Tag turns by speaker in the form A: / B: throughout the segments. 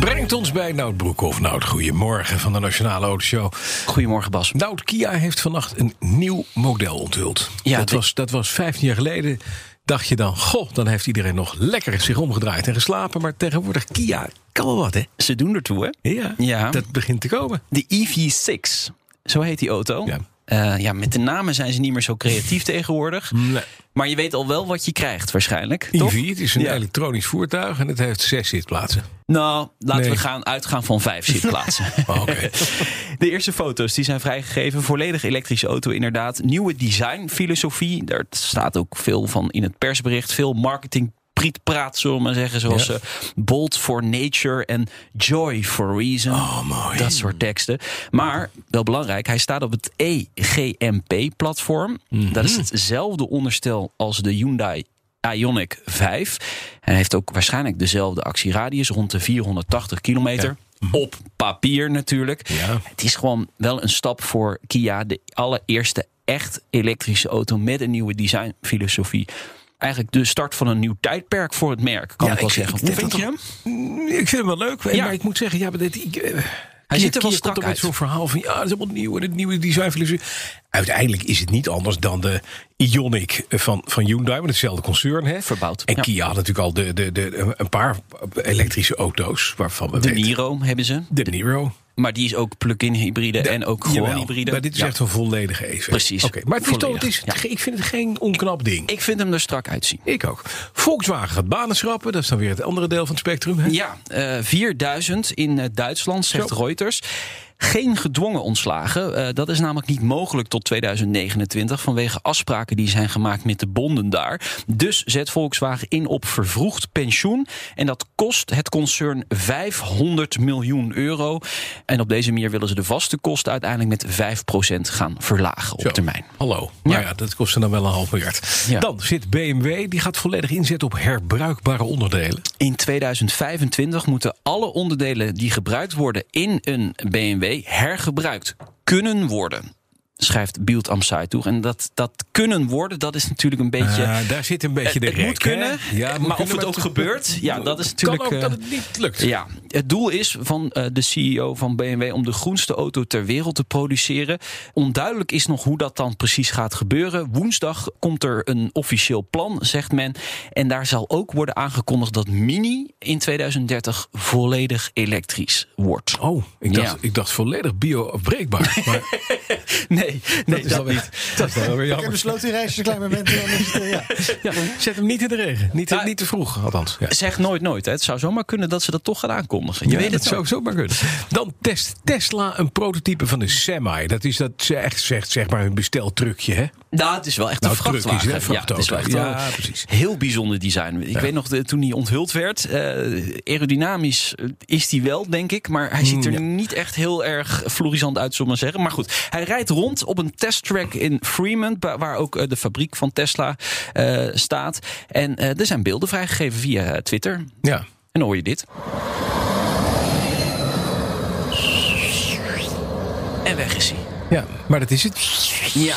A: Brengt ons bij Nout Broekhoff. Nout, goedemorgen van de Nationale Autoshow.
B: Goedemorgen Bas.
A: Nout, Kia heeft vannacht een nieuw model onthuld.
B: Ja,
A: dat,
B: dit-
A: was, dat was 15 jaar geleden. Dacht je dan, goh, dan heeft iedereen nog lekker zich omgedraaid en geslapen. Maar tegenwoordig, Kia kan wel wat, hè?
B: Ze doen ertoe, hè?
A: Ja,
B: Ja.
A: dat begint te komen.
B: De EV6, zo heet die auto.
A: Ja.
B: Eh, ja, met de namen zijn ze niet meer zo creatief tegenwoordig.
A: Nee.
B: Maar je weet al wel wat je krijgt waarschijnlijk, toch?
A: EV, het is een
B: Ja.
A: elektronisch voertuig en het heeft zes zitplaatsen.
B: Nou, laten
A: Nee.
B: we gaan uitgaan van vijf zitplaatsen.
A: Oh.
B: De eerste foto's die zijn vrijgegeven. Volledig elektrische auto inderdaad. Nieuwe designfilosofie. Daar staat ook veel van in het persbericht. Veel marketing prietpraat, zullen we maar zeggen. Zoals
A: Ja.
B: eh, bold for nature en joy for reason.
A: Oh, mooi.
B: Dat soort teksten. Maar, wel belangrijk, hij staat op het EGMP-platform.
A: Mhm.
B: Dat is hetzelfde onderstel als de Hyundai Ioniq 5. En heeft ook waarschijnlijk dezelfde actieradius, rond de 480 kilometer. Op papier natuurlijk.
A: Mhm. Ja.
B: Het is gewoon wel een stap voor Kia. De allereerste echt elektrische auto met een nieuwe designfilosofie. Eigenlijk de start van een nieuw tijdperk voor het merk, kan
A: Ja,
B: ik wel
A: ik-
B: zeggen. Hoe vind je hem?
A: Ik vind hem wel leuk,
B: Ja.
A: maar ik moet zeggen, ja, maar dit, ik, eh, Kia-
B: ziet er wel strak uit.
A: zo'n verhaal van, ja, het is allemaal nieuw en het nieuwe designfilosofie. Uiteindelijk is het niet anders dan de Ioniq van, van Hyundai, met hetzelfde concern. Hè?
B: Verbouwd,
A: En
B: ja.
A: Kia had natuurlijk al de, de, de, een paar elektrische auto's, waarvan we
B: De
A: weten-
B: Niro hebben ze.
A: De Niro.
B: Maar die is ook plug-in hybride en ook gewoon
A: Jawel,
B: hybride.
A: Maar dit is
B: Ja.
A: echt een volledige EV.
B: Precies.
A: Oké, maar het is toch, het is,
B: ja.
A: ik vind het geen onknap ding.
B: Ik vind hem er strak uitzien.
A: Ik ook. Volkswagen gaat banen schrappen. Dat is dan weer het andere deel van het spectrum. Hè?
B: Ja, eh 4000 in eh, Duitsland, zegt
A: Zo.
B: Reuters. Geen gedwongen ontslagen. Eh, dat is namelijk niet mogelijk tot 2029 vanwege afspraken die zijn gemaakt met de bonden daar. Dus zet Volkswagen in op vervroegd pensioen. En dat kost het concern 500 miljoen euro. En op deze manier willen ze de vaste kosten uiteindelijk met 5% gaan verlagen op
A: Zo.
B: termijn.
A: Hallo. Maar
B: Ja.
A: ja, dat kost dan wel een half miljard.
B: Ja.
A: Dan zit BMW, die gaat volledig inzetten op herbruikbare onderdelen.
B: In 2025 moeten alle onderdelen die gebruikt worden in een BMW hergebruikt kunnen worden. Schrijft Bild am Zeitung. En dat, dat kunnen worden, dat is natuurlijk een beetje.
A: Ah, daar zit een beetje
B: het
A: de
B: het
A: rek,
B: moet kunnen,
A: Ja, het moet
B: maar of het ook gebeurt, ja, dat is
A: Kan
B: natuurlijk.
A: ook
B: eh,
A: dat het niet lukt.
B: ja, het doel is van eh, de CEO van BMW om de groenste auto ter wereld te produceren. Onduidelijk is nog hoe dat dan precies gaat gebeuren. Woensdag komt er een officieel plan, zegt men. En daar zal ook worden aangekondigd dat Mini in 2030 volledig elektrisch wordt.
A: Oh, ik dacht,
B: Ja.
A: ik dacht volledig bio-afbreekbaar. Maar
B: Nee, nee,
A: is dan weer- dat is dan wel weer
C: Ik heb besloten reisjes een klein moment. Dan is het, eh, ja.
A: Ja, zet hem niet in de regen. Niet, te-
B: Nou,
A: niet te vroeg, althans. Ja.
B: Zeg nooit nooit. Hè. Het zou zomaar kunnen dat ze dat toch gaan aankondigen. Je
A: Ja,
B: weet het
A: zou zomaar kunnen. Dan test Tesla een prototype van de Semi. Dat is dat ze echt zegt, zeg maar, hun besteltrucje, hè?
B: Nou, het is wel echt
A: Nou,
B: een
A: is,
B: vrachtwagen. ja, het is wel echt
A: vrachtauto.
B: wel
A: Ja, precies.
B: heel bijzonder design. Ik weet nog, de- toen hij onthuld werd, eh, aerodynamisch eh, is hij wel, denk ik. Maar hij ziet er
A: Mm, ja.
B: niet echt heel erg florisant uit, zullen we maar zeggen. Maar goed, hij rijdt rond op een testtrack in Fremont, waar ook eh, de fabriek van Tesla staat. En er zijn beelden vrijgegeven via Twitter.
A: Ja.
B: En dan hoor je dit.
A: Ja, maar dat is het.
B: Ja.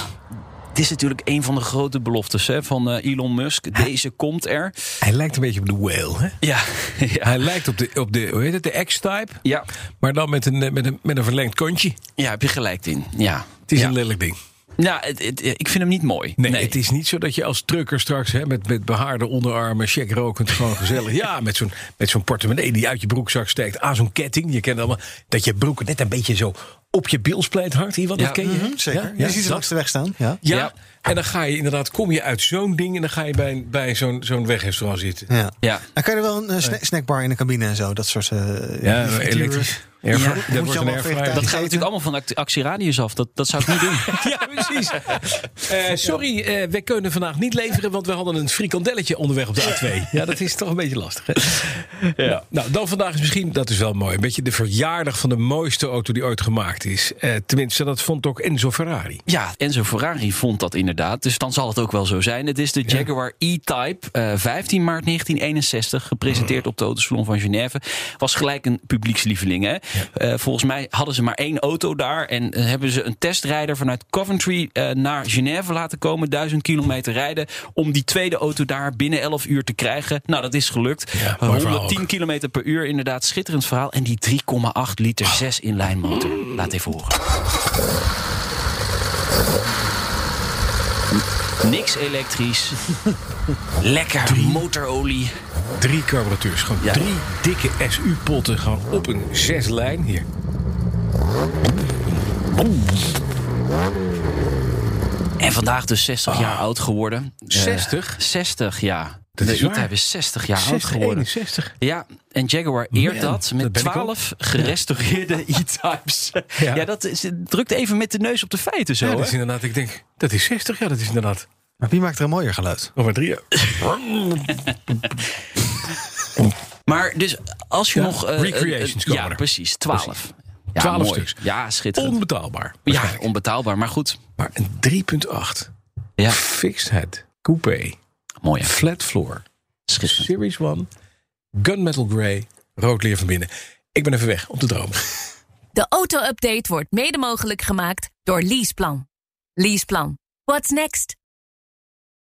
B: Het is natuurlijk een van de grote beloftes hè, van eh, Elon Musk. Deze komt er.
A: Hij lijkt een beetje op de whale, hè?
B: Ja, ja.
A: Hij lijkt op de, op de hoe heet het, de X-Type.
B: ja.
A: Maar dan met een, eh, met een, met een verlengd kontje.
B: ja heb je gelijk in. Ja.
A: Het is
B: ja.
A: een lelijk ding.
B: Ja, het, het- ik vind hem niet mooi.
A: Nee, het is niet zo dat je als trucker straks hè, met, met behaarde onderarmen, check rokend, gewoon gezellig. ja, met zo'n, met zo'n portemonnee die uit je broekzak steekt. Aan zo'n ketting. Je kent allemaal dat je broek net een beetje zo op je bilspleet hangt. Hier, wat
B: Ja,
A: dat ken je?
C: Mhm, Zeker.
A: Ja,
C: je ziet ze langs de weg staan. Ja.
A: Ja.
B: Ja.
A: En dan ga je inderdaad, kom je uit zo'n ding en dan ga je bij, bij zo'n, zo'n wegrestaurant zitten.
C: Ja.
B: Ja.
C: Dan kan je er wel een eh, sna- snackbar in de cabine en zo. Dat soort. eh,
A: Ja, elektrisch.
B: Ja,
A: dat
C: moet je
A: wordt een
C: allemaal
A: airfryer.
C: vegetarisch
B: Dat gaat natuurlijk allemaal van act- actieradius af. Dat, dat zou ik niet doen.
A: Ja, precies. Eh, sorry, eh wij kunnen vandaag niet leveren, want we hadden een frikandelletje onderweg op de A2. Ja, dat is toch een beetje lastig. Hè? Ja. Nou, dan vandaag is misschien, dat is wel mooi, een beetje de verjaardag van de mooiste auto die ooit gemaakt is. Eh, tenminste, dat vond ook Enzo Ferrari.
B: Ja, Enzo Ferrari vond dat inderdaad. Dus dan zal het ook wel zo zijn. Het is de Jaguar E-Type. eh, 15 maart 1961. Gepresenteerd op de Autosalon van Genève. Was gelijk een publiekslieveling. Hè? Eh, volgens mij hadden ze maar één auto daar. En eh, hebben ze een testrijder vanuit Coventry eh, naar Genève laten komen. Duizend kilometer rijden. Om die tweede auto daar binnen 11 uur te krijgen. Nou, dat is gelukt.
A: Ja,
B: Eh,
A: mooi verhaal
B: 110 kilometer per uur. Inderdaad, schitterend verhaal. En die 3,8 liter 6 inlijn motor. Laat even horen. Niks elektrisch. Lekker motorolie.
A: Drie carburateurs, gewoon
B: Ja.
A: drie dikke SU-potten, gewoon op een zeslijn. Hier.
B: En vandaag dus 60 jaar oud geworden. Eh,
A: 60?
B: 60, ja.
A: Dat
B: de
A: is waar.
B: E-Type is 60 jaar oud
A: 60,
B: geworden.
A: 61.
B: Ja, en Jaguar eert
A: Man,
B: dat met. 12 gerestaureerde E-Types.
A: Ja.
B: Ja. dat is, drukt even met de neus op de feiten zo.
A: Ja, dat is inderdaad, ik denk, dat is 60. Ja, dat is inderdaad.
C: Maar wie maakt er een mooier geluid?
A: Nog maar drie.
B: Maar dus als je
A: Ja,
B: nog... eh,
A: recreations
B: eh,
A: komen
B: Ja,
A: er.
B: precies. 12. Ja,
A: 12
B: mooi.
A: stuks.
B: Ja, schitterend.
A: Onbetaalbaar.
B: ja, onbetaalbaar, maar goed.
A: Maar een 3.8
B: Ja,
A: fixed head coupé
B: mooi. hè?
A: flat floor
B: Schitterend.
A: Series 1 gunmetal grey rood leer van binnen. Ik ben even weg om te dromen.
D: De auto-update wordt mede mogelijk gemaakt door Leaseplan. Leaseplan. What's next?